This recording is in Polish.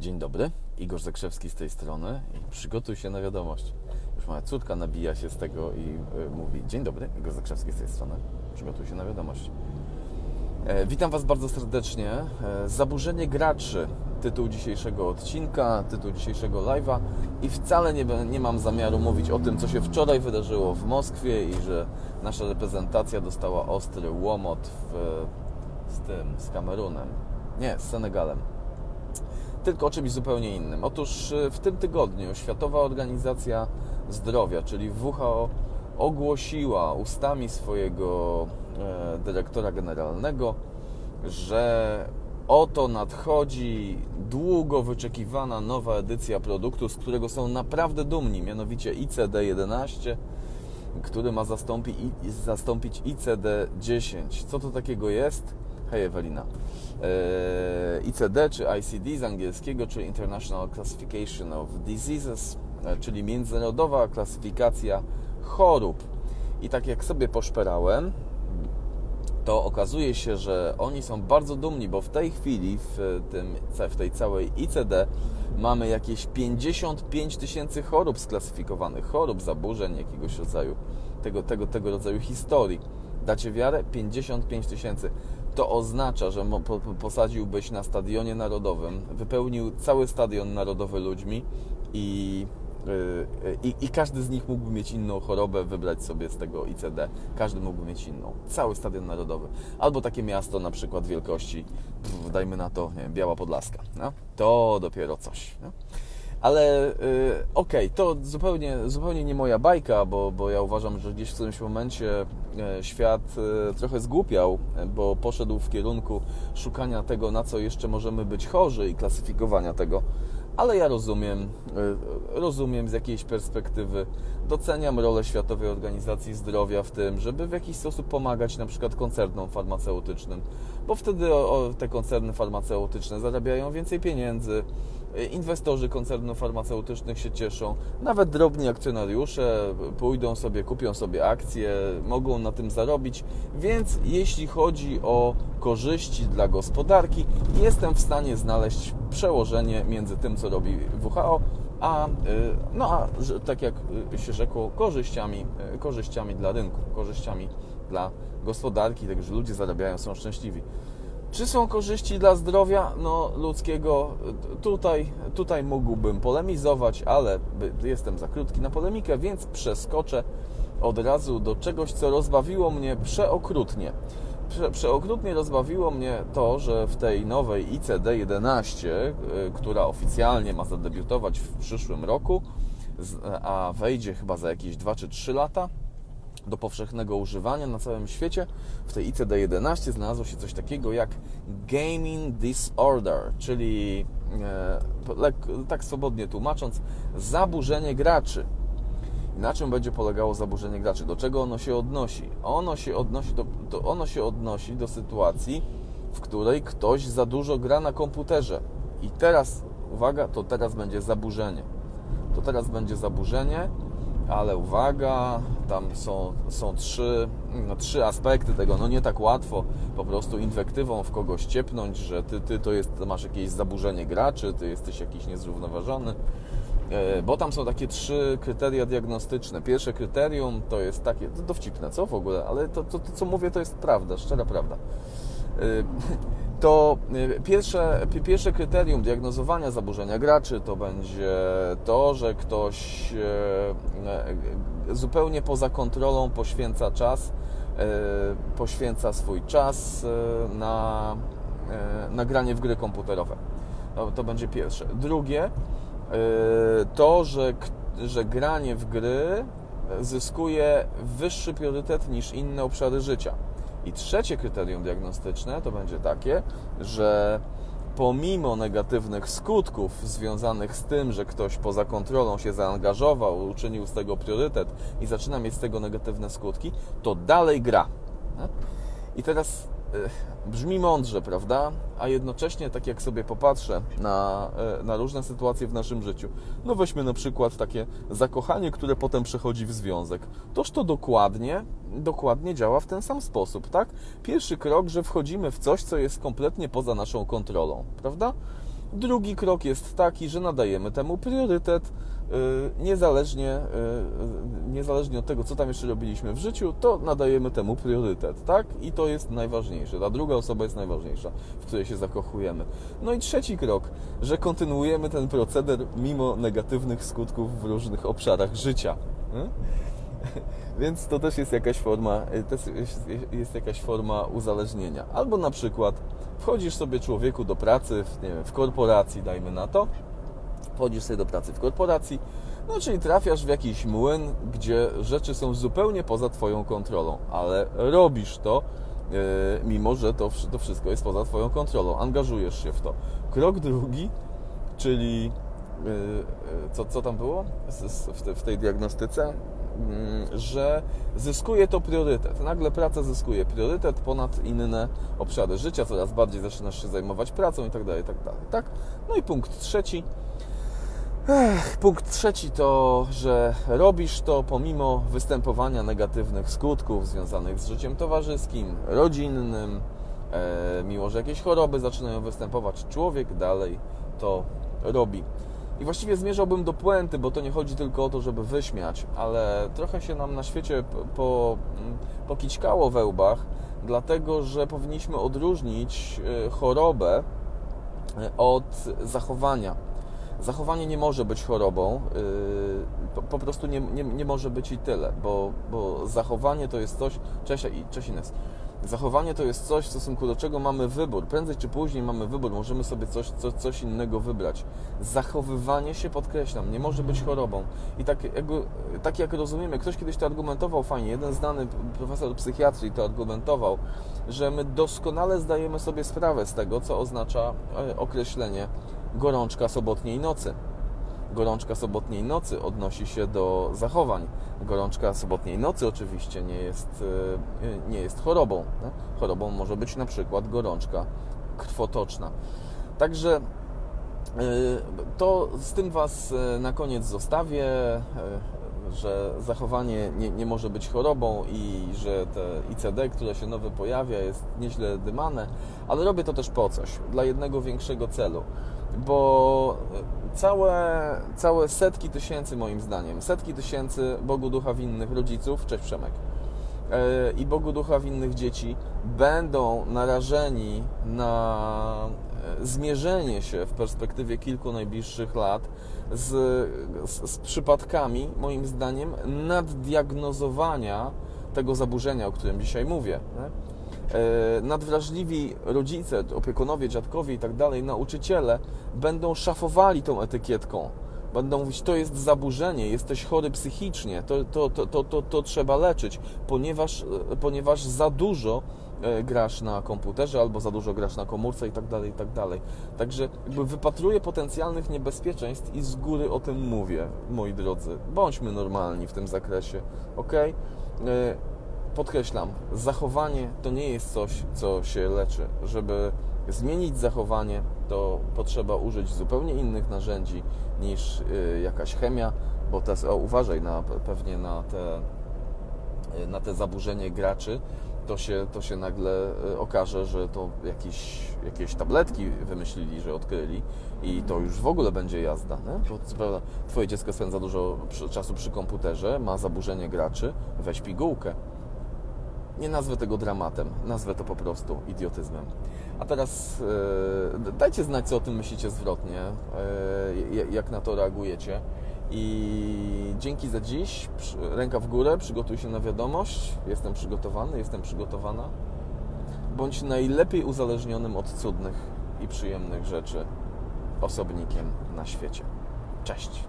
Dzień dobry, Igor Zakrzewski z tej strony i przygotuj się na wiadomość. Już moja córka nabija się z tego i y, mówi Dzień dobry, Igor Zakrzewski z tej strony, przygotuj się na wiadomość. E, witam Was bardzo serdecznie. E, Zaburzenie graczy, tytuł dzisiejszego odcinka, tytuł dzisiejszego live'a i wcale nie, nie mam zamiaru mówić o tym, co się wczoraj wydarzyło w Moskwie i że nasza reprezentacja dostała ostry łomot w, z tym, z Kamerunem. Nie, z Senegalem tylko o czymś zupełnie innym. Otóż y, w tym tygodniu Światowa Organizacja Zdrowia, czyli WHO, ogłosiła ustami swojego e, dyrektora generalnego, że oto nadchodzi długo wyczekiwana nowa edycja produktu, z którego są naprawdę dumni, mianowicie ICD-11, który ma zastąpi, i- zastąpić ICD-10. Co to takiego jest? Hej Ewelina. E, ICD czy ICD z angielskiego, czyli International Classification of Diseases, e, czyli międzynarodowa klasyfikacja chorób. I tak jak sobie poszperałem, to okazuje się, że oni są bardzo dumni, bo w tej chwili w, tym, w tej całej ICD mamy jakieś 55 tysięcy chorób sklasyfikowanych, chorób, zaburzeń jakiegoś rodzaju, tego, tego, tego rodzaju historii. Dacie wiarę? 55 tysięcy. To oznacza, że posadziłbyś na stadionie narodowym, wypełnił cały stadion narodowy ludźmi i Yy, I, I każdy z nich mógłby mieć inną chorobę, wybrać sobie z tego ICD. Każdy mógłby mieć inną. Cały stadion narodowy. Albo takie miasto na przykład wielkości, pff, dajmy na to, nie wiem, Biała Podlaska. No? To dopiero coś. No? Ale yy, okej, to zupełnie, zupełnie nie moja bajka, bo, bo ja uważam, że gdzieś w którymś momencie e, świat e, trochę zgłupiał, bo poszedł w kierunku szukania tego, na co jeszcze możemy być chorzy i klasyfikowania tego. Ale ja rozumiem, e, rozumiem z jakiejś perspektywy, doceniam rolę Światowej Organizacji Zdrowia w tym, żeby w jakiś sposób pomagać na przykład koncernom farmaceutycznym, bo wtedy te koncerny farmaceutyczne zarabiają więcej pieniędzy, Inwestorzy koncernów farmaceutycznych się cieszą, nawet drobni akcjonariusze pójdą sobie, kupią sobie akcje, mogą na tym zarobić, więc jeśli chodzi o korzyści dla gospodarki, jestem w stanie znaleźć przełożenie między tym, co robi WHO, a, y, no, a tak jak y, się rzekło, korzyściami, y, korzyściami dla rynku, korzyściami dla gospodarki, tak że ludzie zarabiają, są szczęśliwi. Czy są korzyści dla zdrowia no, ludzkiego? Tutaj, tutaj mógłbym polemizować, ale jestem za krótki na polemikę, więc przeskoczę od razu do czegoś, co rozbawiło mnie przeokrutnie. Prze, przeokrutnie rozbawiło mnie to, że w tej nowej ICD-11, y, która oficjalnie ma zadebiutować w przyszłym roku, a wejdzie chyba za jakieś 2 czy 3 lata, do powszechnego używania na całym świecie, w tej ICD-11 znalazło się coś takiego jak gaming disorder, czyli e, tak swobodnie tłumacząc, zaburzenie graczy. Na czym będzie polegało zaburzenie graczy? Do czego ono się odnosi? Ono się odnosi do, ono się odnosi do sytuacji, w której ktoś za dużo gra na komputerze. I teraz, uwaga, to teraz będzie zaburzenie. To teraz będzie zaburzenie, ale uwaga, tam są, są trzy, no, trzy aspekty tego. No nie tak łatwo po prostu inwektywą w kogoś ciepnąć, że ty, ty to jest, masz jakieś zaburzenie graczy, ty jesteś jakiś niezrównoważony. E, Bo tam są takie trzy kryteria diagnostyczne. Pierwsze kryterium to jest takie, to dowcipne, co w ogóle, ale to, to, to co mówię to jest prawda, szczera prawda. Y, To y, pierwsze, pi- pierwsze kryterium diagnozowania zaburzenia graczy to będzie to, że ktoś e, e, zupełnie poza kontrolą poświęca czas, poświęca swój czas na, na granie w gry komputerowe. To, będzie pierwsze. Drugie, to, że, że granie w gry zyskuje wyższy priorytet niż inne obszary życia. I trzecie kryterium diagnostyczne to będzie takie, że pomimo negatywnych skutków związanych z tym, że ktoś poza kontrolą się zaangażował, uczynił z tego priorytet i zaczyna mieć z tego negatywne skutki, to dalej gra. I teraz brzmi mądrze, prawda? A jednocześnie, tak jak sobie popatrzę na, y, na różne sytuacje w naszym życiu, no weźmy na przykład takie zakochanie, które potem przechodzi w związek. Toż to dokładnie, dokładnie działa w ten sam sposób, tak? Pierwszy krok, że wchodzimy w coś, co jest kompletnie poza naszą kontrolą, prawda? Drugi krok jest taki, że nadajemy temu priorytet, niezależnie, y, niezależnie od tego, co tam jeszcze robiliśmy w życiu, to nadajemy temu priorytet, tak? I to jest najważniejsze. Ta druga osoba jest najważniejsza, w której się zakochujemy. No i trzeci krok, że kontynuujemy ten proceder mimo negatywnych skutków w różnych obszarach życia. Hmm? Więc to też jest jakaś forma, y, jest jakaś forma uzależnienia. Albo na przykład wchodzisz sobie człowieku do pracy w, nie wiem, w korporacji, dajmy na to, wchodzisz sobie do pracy w korporacji, no czyli trafiasz w jakiś młyn, gdzie rzeczy są zupełnie poza Twoją kontrolą, ale robisz to, yy, mimo że to, to wszystko jest poza Twoją kontrolą, angażujesz się w to. Krok drugi, czyli yy, co, co tam było w tej diagnostyce? Mm, że zyskuje to priorytet. Nagle praca zyskuje priorytet ponad inne obszary życia, coraz bardziej zaczynasz się zajmować pracą i tak dalej, tak dalej. Tak? No i punkt trzeci. Ech, punkt trzeci to, że robisz to pomimo występowania negatywnych skutków związanych z życiem towarzyskim, rodzinnym, e, mimo że jakieś choroby zaczynają występować, człowiek dalej to robi. I właściwie zmierzałbym do puenty, bo to nie chodzi tylko o to, żeby wyśmiać, ale trochę się nam na świecie po, pokićkało we łbach, dlatego że powinniśmy odróżnić e, chorobę e, od zachowania. Zachowanie nie może być chorobą, e, po, prostu nie, nie, nie może być i tyle, bo, bo zachowanie to jest coś. Cześć, cześć Ines. Zachowanie to jest coś, w stosunku do czego mamy wybór. Prędzej czy później mamy wybór, możemy sobie coś, coś, coś innego wybrać. Zachowywanie się, podkreślam, nie może być chorobą. I tak, jakby, tak jak rozumiemy, ktoś kiedyś to argumentował fajnie, jeden znany profesor psychiatrii to argumentował, że my doskonale zdajemy sobie sprawę z tego, co oznacza e, określenie gorączka sobotniej nocy gorączka sobotniej nocy odnosi się do zachowań. Gorączka sobotniej nocy oczywiście nie jest, e, nie jest chorobą. Chorobą może być na przykład gorączka krwotoczna. Także e, to z tym Was e, na koniec zostawię, że zachowanie nie, nie może być chorobą i że te ICD, które się nowe pojawia, jest nieźle dymane, ale robię to też po coś, dla jednego większego celu bo całe, całe setki tysięcy, moim zdaniem, setki tysięcy Bogu Ducha winnych rodziców, cześć Przemek, e, i Bogu Ducha winnych dzieci będą narażeni na e, zmierzenie się w perspektywie kilku najbliższych lat z, z, z przypadkami, moim zdaniem, naddiagnozowania tego zaburzenia, o którym dzisiaj mówię. E, nadwrażliwi rodzice, opiekunowie, dziadkowie i tak dalej, nauczyciele będą szafowali tą etykietką. Będą mówić, to jest zaburzenie, jesteś chory psychicznie, to, to, to, to, to, to trzeba leczyć, ponieważ, e, ponieważ za dużo e, grasz na komputerze albo za dużo grasz na komórce i tak dalej, i tak dalej. Także jakby wypatruję potencjalnych niebezpieczeństw i z góry o tym mówię, moi drodzy. Bądźmy normalni w tym zakresie, ok? Podkreślam, zachowanie to nie jest coś, co się leczy. Żeby zmienić zachowanie, to potrzeba użyć zupełnie innych narzędzi niż y, jakaś chemia, bo teraz o, uważaj na, pewnie na te, y, na te zaburzenie graczy, to się, to się nagle y, okaże, że to jakieś, jakieś tabletki wymyślili, że odkryli i to już w ogóle będzie jazda. Nie? Bo, twoje dziecko spędza dużo czasu przy komputerze, ma zaburzenie graczy, weź pigułkę nie nazwę tego dramatem, nazwę to po prostu idiotyzmem. A teraz e, dajcie znać, co o tym myślicie zwrotnie, e, jak na to reagujecie. I dzięki za dziś. Ręka w górę, przygotuj się na wiadomość. Jestem przygotowany, jestem przygotowana. Bądź najlepiej uzależnionym od cudnych i przyjemnych rzeczy osobnikiem na świecie. Cześć.